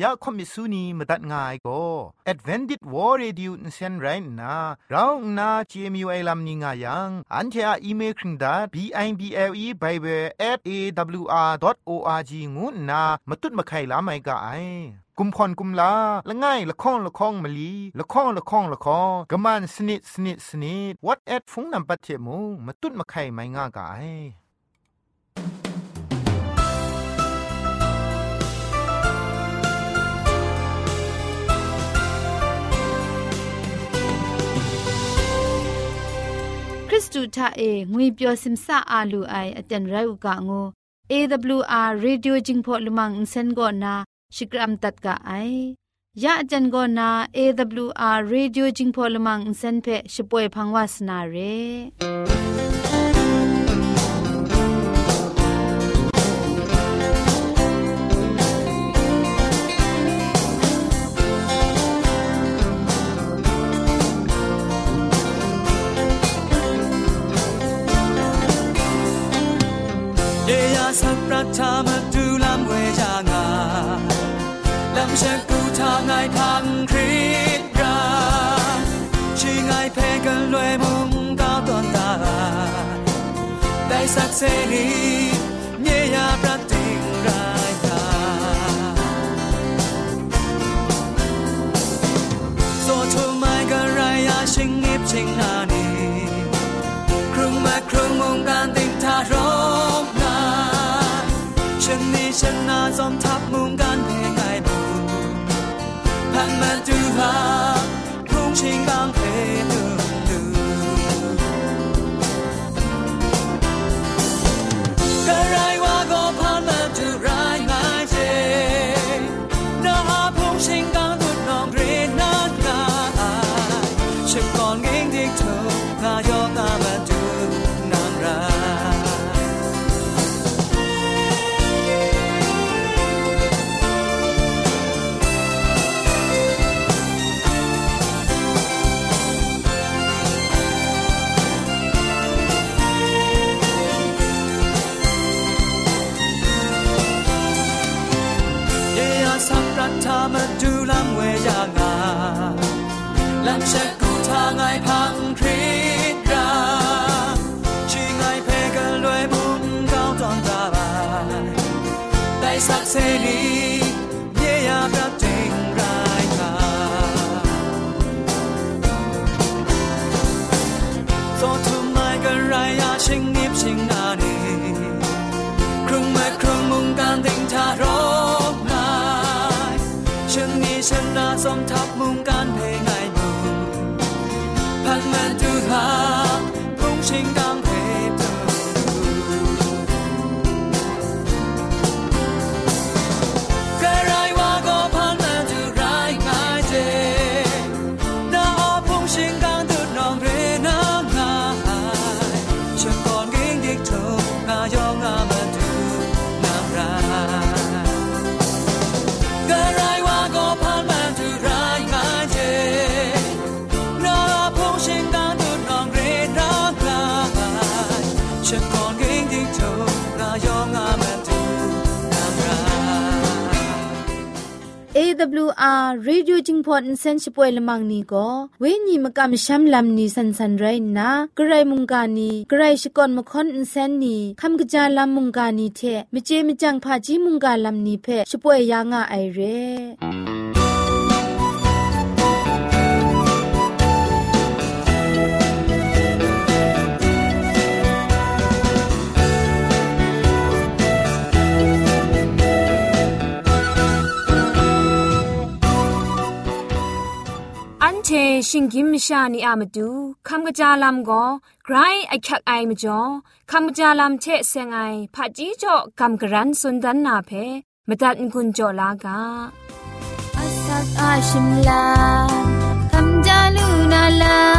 อยากคมิสุนีมาตัดง่ายก็ Advented War Radio นเซนไรน่ะเราหน้า CMU ไอลัมนิงายัง อันเทออีเมลคิงดา b i b l e bible at a w r o r g งูน่ะมาตุ้ดมาไข่ลาไม่กะไอกุมพรกุมลาละง่ายละค้องละค้องมะลีละค้องละค้องละค้องกะมันสนิดสนิดสนิด what at ฟงนำปัจเจมูมาตุ้ดมาไข่ไม่ง่ากาย ริสตูทาเองวยเปียวซิมซาอาลูไออเจนไรอุกะงู AWR Radio Jingpho Lumang Insen go na Shikram tat ka ai ya ajan go na AWR Radio Jingpho Lumang Insen phe shpoe phangwa sna re စေနီမြေယာပြတိရာယာဆိုထုံမိုင်ကရာယာရှင်ငစ်ချင်းနာနီครึ่งมาครึ่งมงการติงทารมนาฉันนี้ฉันนาจอมทับ ใด้สักเสรีเยียบรับเจงรายกาโซทุมไม่กันรายาชิงนิบชิงนานีครึ่งเมื่ครึ่งมุงการติงทารกนายฉันนี้ฉันนาสมทับมุงการ AWR Radio Jingpon Insensipoy Lamang ni go we ni makam sham lam ni san san rai na grai mungka ni grai shikon makon insen ni kham gja lam mungka ni the meje mejang pha ji mungka lam ni phe shipoy ya nga ai re เชชิงกิมชานีอามาดูคำกะจาลำก็ไกรไอคักไอมาจ่อคำกะจาลำเชเซงไอผาจีจ่อคำกระรันสุนดันนาเพมตัดกุญจ่อลากาอาสักอาชิมลาคำจาลูนาลา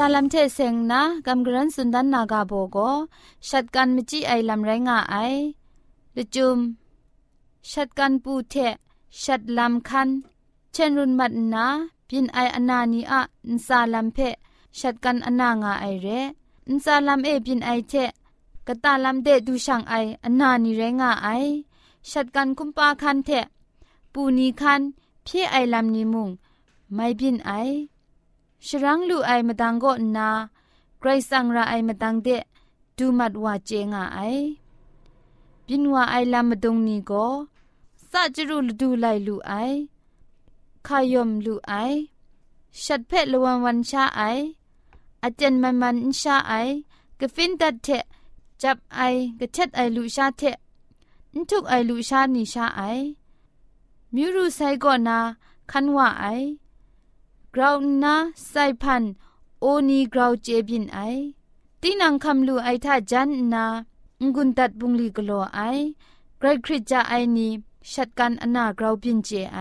จาลำเทเซงนะคำกรันสุนดันนากาโบโกชัดกันมจีไอลำไรงาไอละจุมชัดกันปูเทชัดลำคันเชนรุนมัดนาพินไออนานีอะนซาลัมเพชัดกันอนางาไอเรนซาลัมเอพินไอเทกะตาลัมเดดูช่างไออนานีเรงาไอชัดกันคุมปาคันเทปูนีคันพี่ไอลัมนีมุงไม่พินไอ ชรังลูไอมาตังก็นาไกรสังราไอมาตังเดดูมัดว่าเจงาไอพินว่าไอลัมาดงนีก็สะจรุลดูไลลูไอขายมลูไอชัดเพะละวันวันชาไออาจารย์มันมันชาไอกฟินตัดเทจับไอกะเช็ดไอลูชาเทนทุกไอลูชานีชาไอมิรูไซก่อนนาคันว่าไอ กราวนาไซพันโอนีกราวเจบินไอตีนังคำลูไอท่าจันนางุนตัดบุงลีกลัวไอไกรคริจาไอนีชัดกันอนากราวบินเจไอ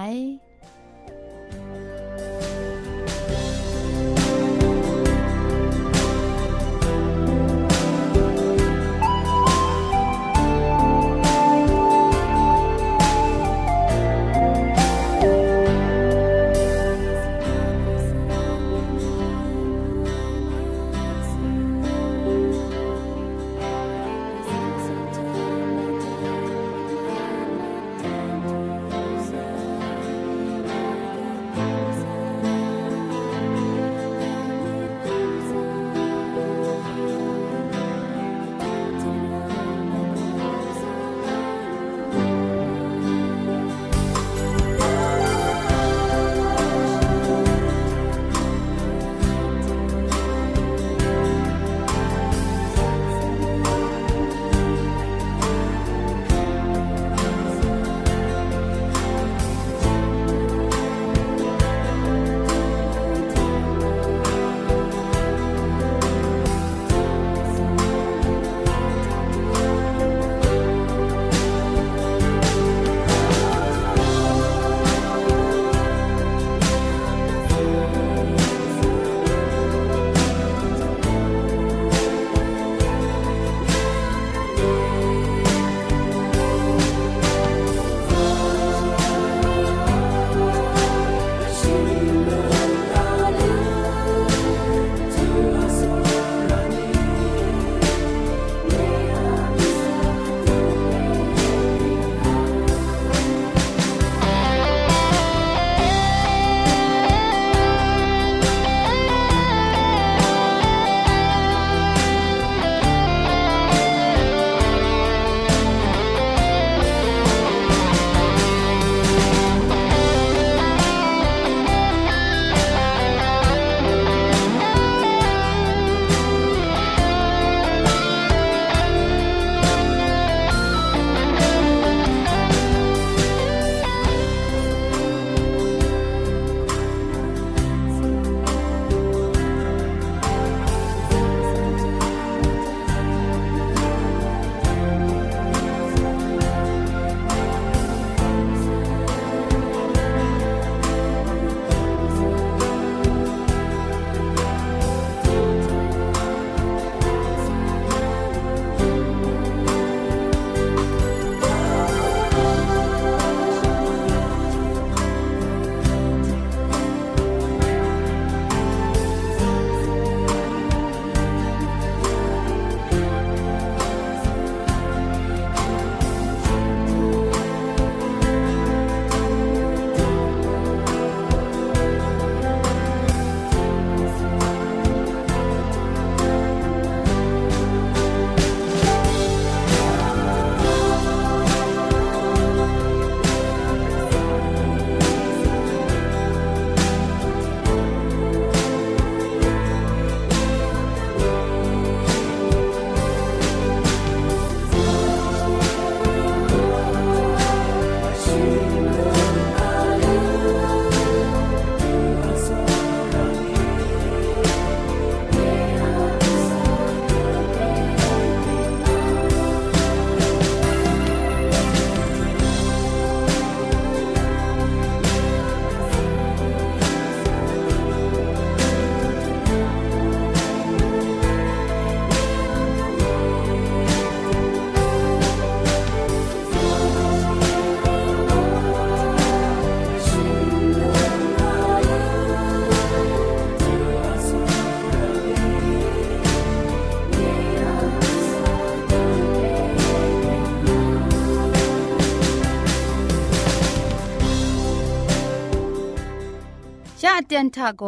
ะเตียนทะโก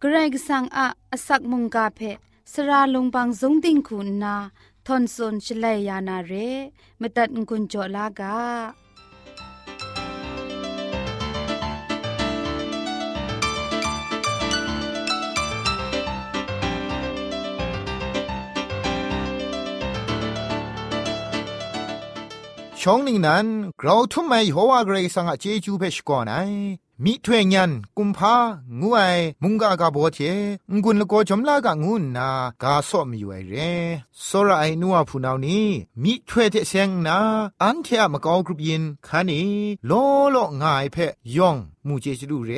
เกรกสังอะอสักมุงกาเพสระลงบางสงติงคุณนาทอนซนชลัยยานาเรมตัดกุญจลากาช่องนี้นั้นเราทุ่มไม่หัวเกรสังอาเจจูเพชก่อนไอ มิถวยยันกุมภางูไอมุงกากาโบเทงุนละโกจอมลากะงูนากาสอมอยู่ไอเรสระไอนัวผู้นาวนี้มิถวยเทเซงนาอันเทอะมะกอกรุปยินคานีโลโลง่ายเพยองมูเจจดูเร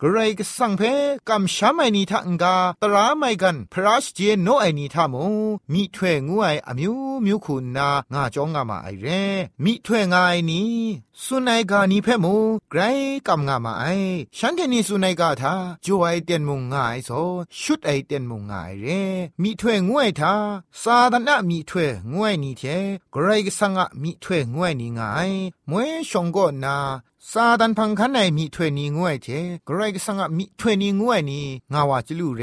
กรกสังเพกัมชามไอนีทังกาตราไม่กันพระชเจโนไอนีทามูมิถวยงูไออมิวมิวคุณนางาจองงามาไอเรมิถวยงายนีสุนัยกานีเพมูไกรกำงามาไอฉันเทนีสุนัยกาทาจวยเตียนมุงง่ายโซชุดไอเตียนมุงง่ายเรมีถ้วยงวยทาซาดนะมีถ้วยงวยนี่เทกรก็สังะมีถ้วยงวยนี่ง่ายมวยชงก็นา ซาดันพังคันในมีถวยนี้งวยเทกรก็สังะมีถวยนี้งวยนี่งาวาจิลูเร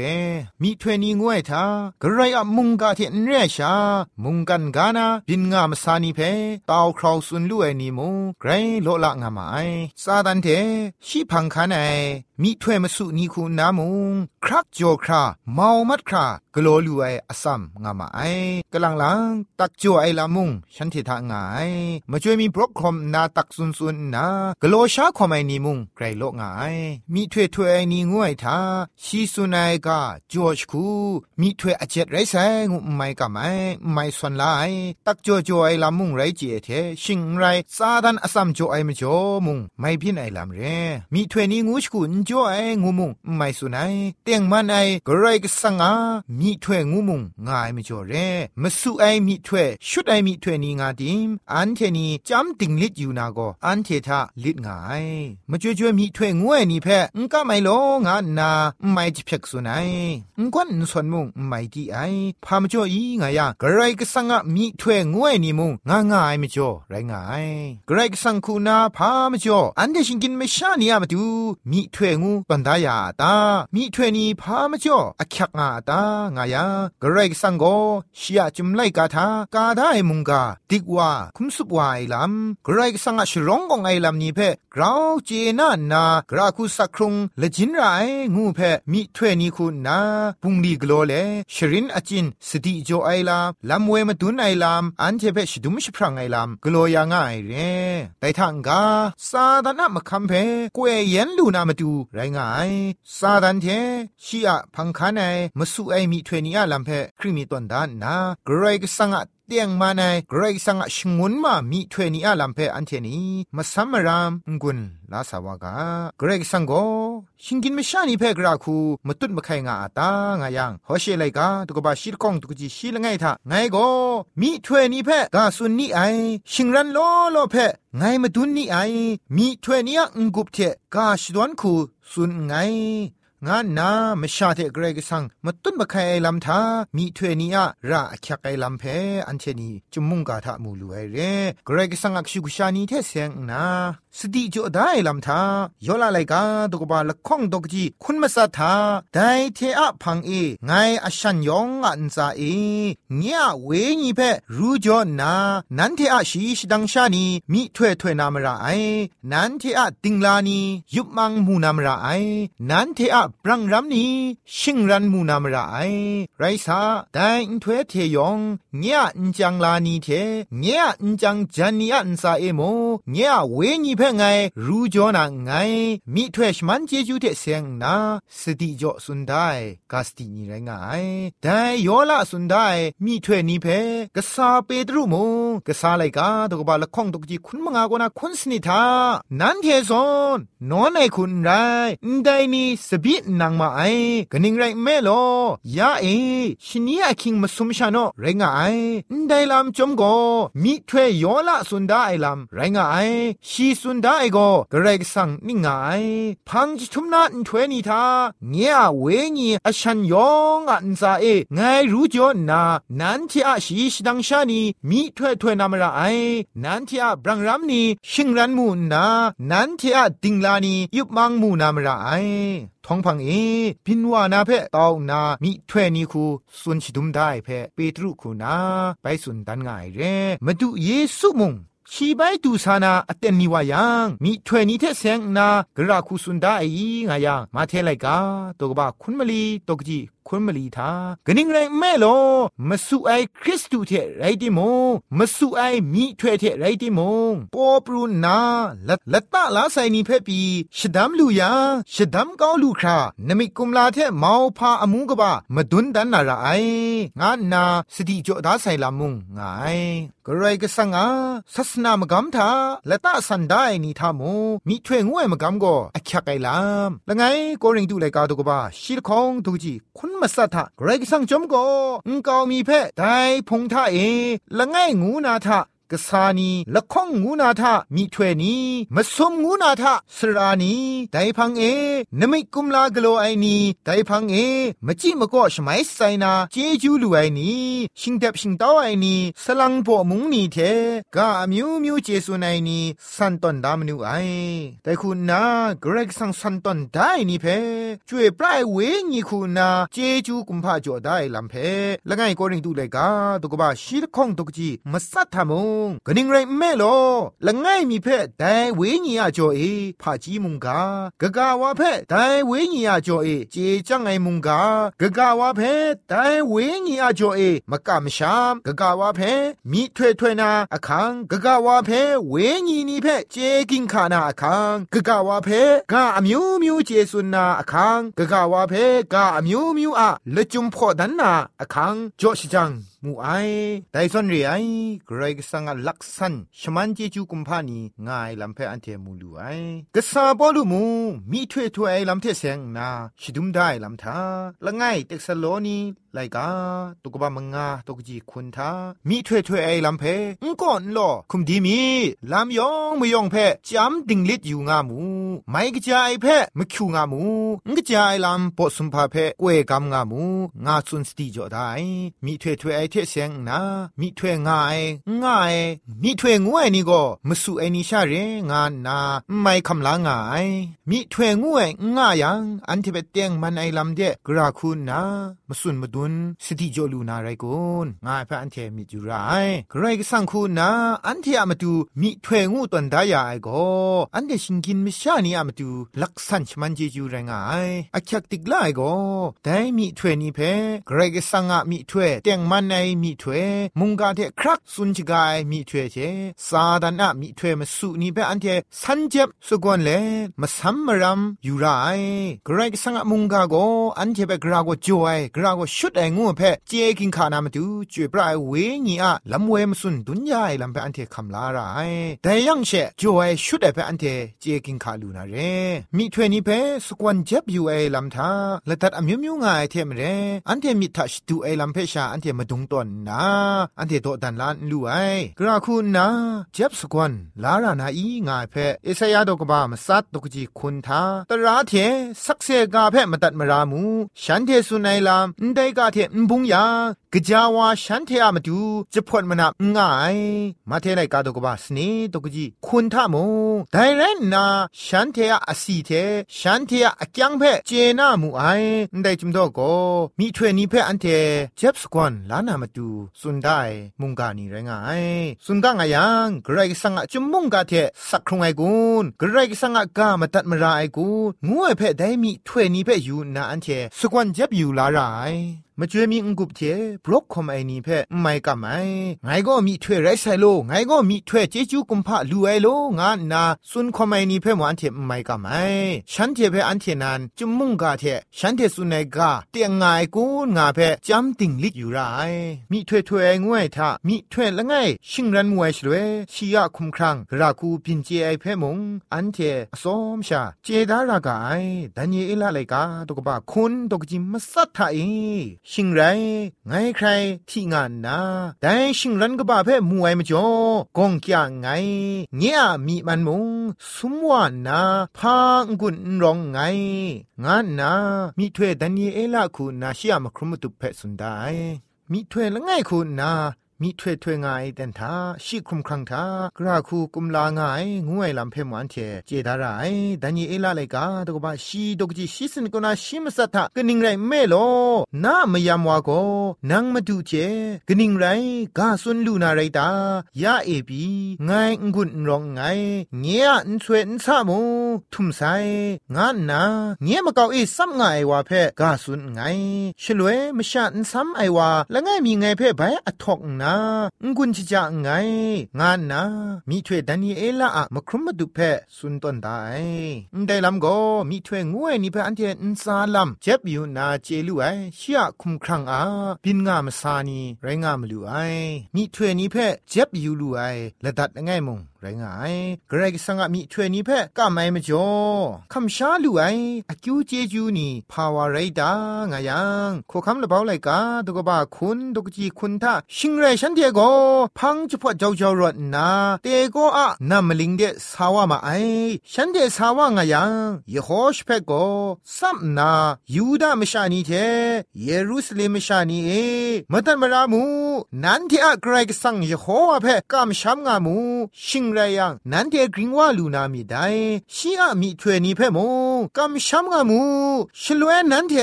มีถวยนี้งวยทากรอะมุงกาเทนเรชา มุงกันกานาบินงามสานีเพตาวคราวสุนลู่ไอนี่มูไกรโลละงามาไอซาดันเทชีพังคันใน มีถ้วยมาสุนีคูนามุงครักโจคราเมามัดครากโลลูไออซัมงามาไอกลังลังตักโจไอละมุงฉันเททางายมาช่วยมีบรอกคอมนาตักซุนซุนนากโลชาคอมไอนีมุงไกรโลกงาย มีถ้วยถ้วยไอนีงวยทาชีสุนัยกาจอชคูมีถ้วยอเจ็ดไรแสงุไม่กะไม่ไม่สนไลตักโจโจไอละมุงไรเจเทชิงไรซาดันอซัมโจไอมจ่อมุงไม่พินไอลำเรมีถ้วยนี้งูชกุนจ่อไองูมุงไม่สุนัยเตียงมันไอกรไรก็สังอามีถ้วยงูมุงง่ายไม่จ่อเรมสุไอมีถ้วยชุดไอมีถ้วยนี้งาดิมอันเทนีจำติงลิดอยู่นาโกอันเททาลิดง่ายมาจ่อจ่อมีถ้วยงูไอนี่เพงก็ไม่ลงานนาไม่จิเพกสุนัยงกวนสวนมุงไม่ดีไอพามจ่ออีงายกรไรก็สังอามีถ้วยงูไอนี่มุงง่ายง่ายมจ่อไรง่ายกรไรก็สังคูนาพามจ่ออันเดชิงกินไม่ชานี่ยมาดูมีถ้วยงูปันดายาตามีถ้วยนีพามจ่ออคักงาตางายากรไรกสังโกชียจุมไลกาทากาได้มุงกาดิกว่าคุมสุบวายลำกรไรกสังอาชรองกงไอลำนี้เพกราวเจน่านากราคุสักครุงละจินไรงูเพมีถ้วยนีคุณนาปุงดีกโลเลชรินอจินสติโจไอลำลำเวมาตุนไอลำอันเทเพชดุมชพรังไอลำกโลยาง่ายเรแต่ทางกาซาดานะมะคัมเพกวยเย็นลูนามาดูไรงายซาดันเทชีอะพังคานไอมสุไอมีถ้วยนี้อะลำเพคริมีตอนดานนาเกรกสังอะ เตียงมาในเกรกสังชงุนมามีถ้วยนี้อาลัมเพอันเทนีมาซัมมรามงุนลาสาวากาเกรกสังโกชิงกินไม่ชานีเพกราคูมาตุดมาไข่งาตางายังฮอเชลัยกาตุกบาชิรกองตุกจีชิลไงทาไงโกมีถ้วยนี้เพกาสุนนี่ไอชิงรันโลโลเพไงมาตุนนี่ไอมีถ้วยนี้งกุบเทกาชดวนคูสุนไง งานนามชาเทเกรกสังมาตุนบะไคไอลำทามีถ้วยนี้อะระคักไอลำเพอันเชนีจุมุงกาทามูลูไอเรเกรกสังอักชุกชานีเทเซงนาสติจอได้ลำทายอลาไลกาตกบาละข้องตกจีคุณมาสัทธาได้เทอะพังเอไงอชันยองอันซาเอเงียเวญีเพรูจอนานันเทอะชีชดังชานีมีถ้วยถ้วยนามราไอนันเทอะติงลานียุบมังมูนามราไอนันเทอะปรังรัมนีชิงรันมูนามราไอไรซาไดอินถ้วเทยองเงียอินจังลานีเทเงียอินจังจันนีอันซาเอโมเงียเวญีเพไงรู้จอนาไงมีถ้วยมันเจจูเทเสียงนาสติจ่อสุนได้กาสตินีไรงายแต่ยอละสุนได้มีถ้วนีเพกษาเปตรุโมกษาไลกาตกบาละข้องตกจีคุณมงากนาคุณสนิทานันเทซอนนอนไอคุณไรได้นี่สบินางมาไอกนิงไรเมโลยาเอชินีอาคิงมาสุมชาโนไรงายได้ลำจมโกมีถ้วยยอละสุนได้ลำไรงายชีสุนได้ก็กระไรสังนิ่งไงพังจิทุมนาอันถวยนีทาเงียเวงีอชันยองอันซาเอไงรู้จอนานันที่อาชีชดังชานีมีถวยถวยนามระไอนันที่อาบรังรัมนีชิงรันมูนานันที่อาดิงลานียุบมังมูนามระไอ ท้องพังเอพินวานาเพตองนามิถวยนีคูสุนชิดุมได้เพเปตรุคูนาไปสุนตันง่ายเรมาดูเยซูมุงชีไปดูสานาอเตนนิวายังมีถวยนี้เทเซงนากระคูสุนได้งายังมาเทไลกาตกบะคุณมลีตกจี คุณมลีทากนิ่งไรแม่โลมาสู่ไอ้คริสตูเทไรติโมมาสู่ไอ้มีถวยเทไรติโมปอปรูนาละละตะลาไซนีเพปีชดัมลูยาชดัมกาวลูครานมิกุมลาเทเมาวพาอมูกบะมาดุนดันนาราไองานนาสติจอดาไซลามุงไงกรไรก็สังอาศาสนามกำทาละตะสันได้นี่ทามูมีถวยงวยมกำก็อักขะไกลามละไงก็เริงดูเลยการตุกบาชีลคองตุกจีคุณมาสัทธะเกรกสังจมก็อุงกาวมีเพไดพงท่าเอละไงงูนาทะ กษานีละข้องงูนาทามีถ้วยนี้มาสมงูนาทาสรานีไดพังเอนมิกุมลากโลไอนีไดพังเอมจิมก็ชไมไซนาเจจูลูไอนีชิงเดบชิงตาวไอนีสลังปอมุงนีเทกามิวมิวเจสุไนนีสันตอนดามนูไอแต่คุณนาเกรกสังสันตอนได้นี่เพช่วยปลายเวงีคุณนาเจจูกุมพาจ่อได้ลำเพละไงก็ริงดูเลยกาตุกบาชีลข้องตุกจีมาสัทธามงกนิงไรแม่โลละไงมีเพแต่เวงียจ่อเอผาจีมุงกากะกาวาเพแต่เวงียจ่อเอเจจังไงมุงกากะกาวาเพแต่เวงียจ่อเอมะกะมชามกะกาวาเพมีถ้วยถ้วยนาอคังกะกาวาเพเวงีนีเพเจกิงขานาอคังกะกาวาเพกาอมิวมิวเจสุนนาอคังกะกาวาเพกาอมิวมิวอะละจุมพอดันนาอคังจ่อชิจังมูไอไดซอนเรีไอเกรกสังลักษันชมันเจจูกุมพานีงายลำเพออันเทมูลูไอกษาบอลูมูมีถ้วยถ้วยลำเทเสงนาชิดุมได้ลำทาละง่ายเต็กสโลนี ไลกาตุกบะมังงาตุกจีคุณทามีถ้วยถ้วยไอลำเพงก่อนลอคุมดีมีลำยองไม่ยองเพจำดิ่งลิดอยู่งามูไม่กระจายเพมคิวงามูงกระจายลำปอสุมพาเพกวยกำงามูงาสุนสติจอได้มีถ้วยถ้วยไอเทเสียงนามีถ้วยง่ายง่ายมีถ้วยงวยนี่ก็มสุไอนิชาเรงานนาไม่คำลางาย มีถ้วยงวยง่ายยังอันที่เป็นเตียงมันไอลำเดกราคุณนามาสุนมาดุนสติจลูนาไรกุนง่ายพระอันเทมิจุไรใครก็สั่งคุณนาอันที่อามาดูมีถ้วยงูตันดายาไอก็อันเดชิงกินมิชานี่อามาดูลักษันชมันเจจูไรงายอักยักติกไลก็แต่มีถ้วยนี้เพใครก็สั่งอะมีถ้วยเตียงมันไอมีถ้วยมุงกาเทครักสุนจิกายมีถ้วยเจซาดันอะมีถ้วยมาสุนี่เพอันเทสันเจ็บสกวนเลมาซัมมรัมอยู่ไรใครก็สั่งมุงกาโกอันเทเปกราโกจอยกราโกชุดไองูเพเจกินขานามาดูจวยปลายเวงีอะลำเวมสุนดุนยายลำเพอันเทคำลาไรแต่ยังเชจอยชุดไอเพอันเทเจกินขาลูนาเรมีถ้วนี้เพสกวนเจ็บอยู่ไอลำทาและตัดอมิวมิวงายเทมเรอันเทมิทัชดูไอลำเพชาอันเทมาดุงตอนนาอันเทโตดันลานลู่ไอกราคุณนาเจ็บสกวนลารานาอีงายเพเอสยาดกบามาซัดตกจีคุณทาตราเทสักเซกาเพมาตัดมารามู ฉันเทสุนัยลามนไดกาเทนบุงยากจาวาฉันเทอามาดูจะพดมันนับง่าย มาเทไลกาดกบาสเนตกจีคุณทามูไดเรนนาฉันเทอาอสีเทฉันเทอาอจังเพเจนามูไอได้จุมดอกโกมีถ้วยนี้เพอันเทเจ็บสกวนลานามาดูสุนได้มุงกานีไรงายสุนกางายังไกรสังจุมมุงกาเทสักครุงไอกุนไกรสังกามาตัดมาราไอกูงัวเพได้มีถ้วยนี้เพอยู่นาอันเทสกวนเจ็บอยู่ลาไร มาช่วยมีงกุบเทบล็อกคอมไอนีเพไม่กับไม่ไงก็มีถ้วยไรใส่โลไงก็มีถ้วยเจจูกุมพะลูไอโลงานนาซุนคอมไอนีเพมันเทไม่กับไม่ฉันเทเพอันเทนันจุมุงกาเทฉันเทสุนัยกาเตียงไงกูงาเพจำติงลิกอยู่ไรมีถ้วยถ้วยงวยทามีถ้วยละไงชิงรันมวยชลเวชียคุมครังราคูพินเจไอเพมงอันเทสอมชาเจดารากาไอดันเยเอลาไลกาตกบะคุณตกจิมสัทธาเอชิงไรไงใครที่งานนาแต่ชิงรันก็บ่าเพ่มวยมจ่อกงกยางไง เงียมีมันมุงสมวานาพางกุนรองไง งานนามีถ้วยดันเยเอละคูนาชิยามครุมตุเพสุนได้มีถ้วยละไงคูนา มีถ้วยถ้วยงายแต่ทาชิคุมครังทากราคูกุมลางายงวยลำเพมวันเทเจดารายดันยีเอลาเลกาตกบะชีดกจิชิสนกนาชิมสัทธะกนิงไรเมโลนามยามวาโกนังมาดูเจกนิงไรกาสุนลูนาไรตายาเอบีไงงุนรองไงเงียนช่วยนซามูทุมไซงานนาเงียมะกาเอซัมไงวาเพกาสุนไงชลวยมชาอันซัมไอวาละไงมีไงเพไปอทอกนางุนชิจาไง งานนามีถ้วยดันยีเอละอะมครุมมาดุเพสุนตนได้ได้ลำก็มีถ้วยงวยนี่เพอันเทนซาลัมเจ็บอยู่นาเจลูไอเชียคุมครังอาบินงามซานีไรงามลูไอมีถ้วยนี้เพเจ็บอยู่ลูไอละดัดไงมงไรงายเกรกสังมีถ้วยนี้เพ่ก็ไม่มจ่อคำชาลูไออคิวเจจูนี่ภาวะไรดางายังโคคำละเบาไลกาตกบ้าคุณตกจีคุณท่าชิงไรฉันเดียโกพังจุพเจ้าเจ้ารถนาเตโกอะนามลิงเดสาวามาไอฉันเดสาวางายังยโฮชเพโกซัมนายูดามชานีเทเยรูซาเล็มชานีเอมตันมารามูนันที่อะเกรกสังยโฮวาเพ่กามชัมงามูชิงไรยังนันเทกริงว่าลูนามีได้ชีอะมีถวยนี้เพมงกามชัมงามูชลวยนันเท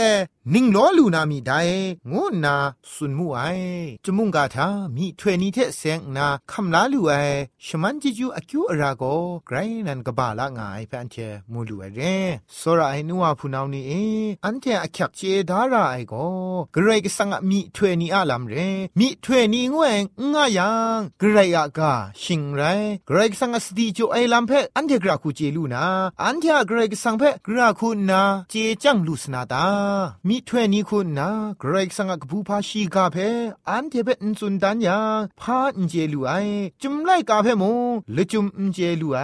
นิงล้อลูนามีได้งูนาสุนมูไอจมุงกาทามีถวยนี้เทเซงนาคำลาลูไอชมันจิจูอคิวอราโกไกรนันกบาละงายเปนเทมูลูไอเรโซราไอนัวพูนาวนี่เออันเทอคักเจดาราไอโกเกรกสังมีถวยนี้อาลัมเรมีถวยนี้งวยงายังเกรยากาชิงไรเกรกสังสติจูไอลัมเพอันเทกราคูเจลูนาอันเทเกรกสังเพกราคูนาเจจังลูสนาตามีถ้วยนี้คุณนะเกรกสังกบูพาชีกาเพอันเทเปนสุนดันยาพาอินเจลูไอจุมไลกาเพมงละจุมอินเจลูไอ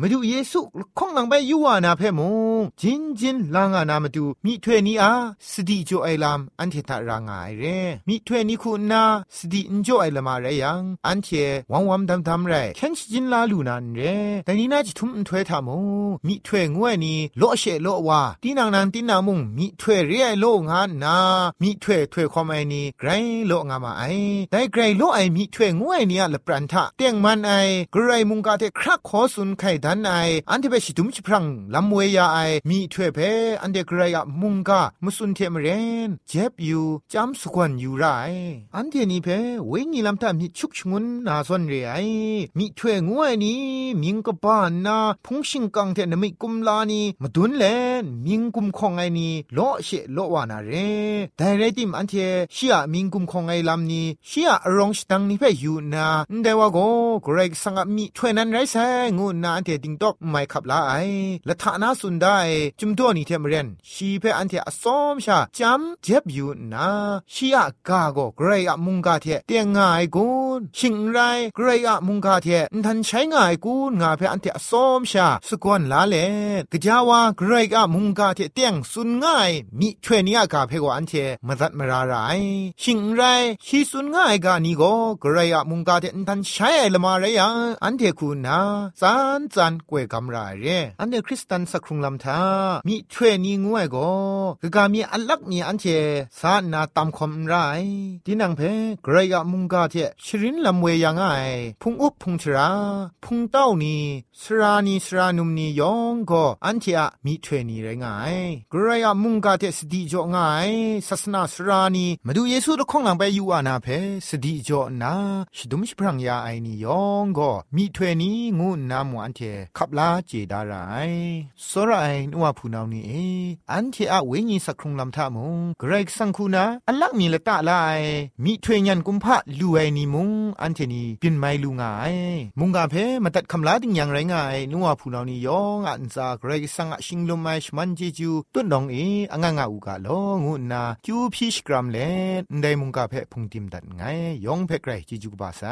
มาดูเยซูคงหลังไปยูวานาเพมงจินจินลางานามาดูมีถ้วยนี้อาสติโจไอลามอันเทตารางายเรมีถ้วยนี้คุณนะสติอินโจไอลามาเรยังอันเทวังวัมดำดำไรแค่จินลาลูนันเรแต่นี้น่าจะทุ่มถ้วยทามงมีถ้วยงวยนี้โลเชโลวาตีนางนันตีนามุงมีถ้วยเรียโลโลงานนามีถ้วยถ้วยความไอนี้ไกรโลงามาไอได้ไกรโลไอมีถ้วยงวยนี้ละปรันทะเตียงมันไอกรมุงกาเทครักขอสุนไข่ดันไออันที่ไปชิดุมชิพรังลำเวียไอมีถ้วยเพอันเดกรายมุงกามุสุนเทมเรนเจ็บอยู่จำสกวนอยู่ไรอันเทนี้เพเวงีลำตามีชุกชงุนนาซอนเรไอมีถ้วยงวยนี้มิงกบ้านนาพุงชิงกังเทนไมิกุมลานีมาดุนเลนมิงกุมคองไอนีโลเชโลวานาเรแต่เรติมอันเทชียมิงกุมคงไอลำนี้ชียรองสตังนี้เพอยู่นาเดวาโกเกรกสังมีถ้วยนั้นไรแซงูนาอันเทติงตอกไม่ขับลาไอและทานาสุนได้จุมตัวนี้เทมเรนชีเพอันเทอสอมชาจำเจ็บอยู่นาชียกาโกเกรอะมุงกาเทเตียงง่ายกุนชิงไรเกรอะมุงกาเททันใช้ง่ายกุนงาเพอันเทอสอมชาสกวนลาเลกจาวาเกรอะมุงกาเทเตียงสุนง่ายมีช่วยนี้กาเพกอันเทมาดัดมาราไรชิงไรชีสุนง่ายกานี่โกเกรอะมุงกาเททันใช้ไอละมาไรยังอันเทคูนาซานจันกวยกำไรเรอันเดคริสตันสักครุงลำทามีช่วยนี้งวยโกกะกามีอันลักมีอันเทสานนาตามคมไรดินังเพเกรอะมุงกาเทชรินลำเวยังไงพุงอุบพุงชราพุงเต้านี่สรานีสรานุมนียองก็อันเทอะมีช่วยนี้ไรไงเกรอะมุงกาเทสติจอไงศาสนาสรานีมาดูเยซูตะข้องหลังไปอยู่อานาเพสติจ่อนาชดุมชพรังยาไอนี่ยองก็มีช่วยนี้งูนามวันเทขับลาเจดารายสรายนัวผู้นานี่เออันเทอะเวญีสักครุงลำทามงเกรกสังคูนาอันลักมีละตะลายมีถวยยันกุมพะลูไอนี่มุงอันเทนีปินไมลูงายมุงกาเพมาตัดคำลาติงยังไรงายนัวผู้นานี่ยองอันซาเกรกสังอชิงลมไมชมันเจจูตุนดองเออังงาอูกาโลงูนาจูพีชกรัมเลนได้มุงกาเพพุงติมดัดไงยองเพไกรจิจุกบาไซ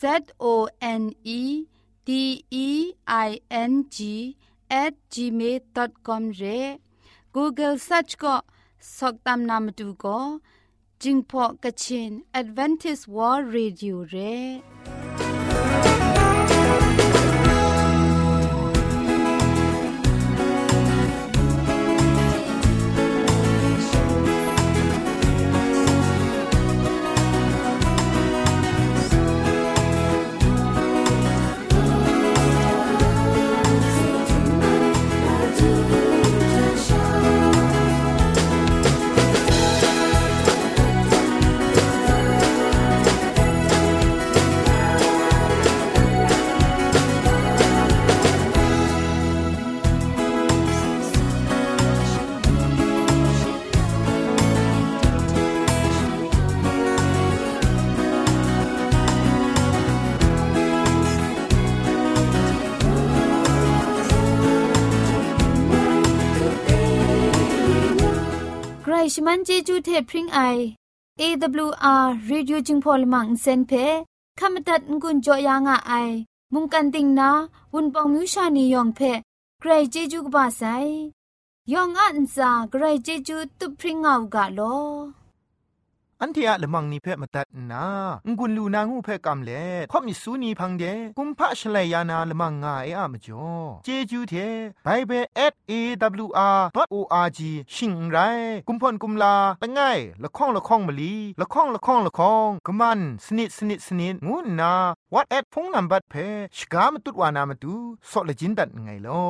Z O N E D E I N G at gmail.com re Google search ko soktam namatu ko jingpo kachin advantage world radio re ชมันเจจูเทพริงไอ AWR Radio จิงพอลมังเซนเพขามตัดงุนจอยางอไอ มุงกันติงนาวุนปองมิวชานียองเพใครเจจูกบาไซยองอันซาใครเจจูตุพริงเอากาโล อันที่ละมังนิเพ่มาตัดนางุนลูนางูเพ่กำเล่ข่อมิสูนีพังเดกุมพะชเลยานาละมังงาเออะมจ่อเจจูเทไบเบิล @awr.org ชิงไรกุมพ่นกุมลาละง่ายละข้องละข้องมะลีละข้องละข้องละข้องกะมันสนิดสนิดสนิดงูนา what at พงนัมบัดเพชกามตุดวานามตุซอเลจินดัดไงลอ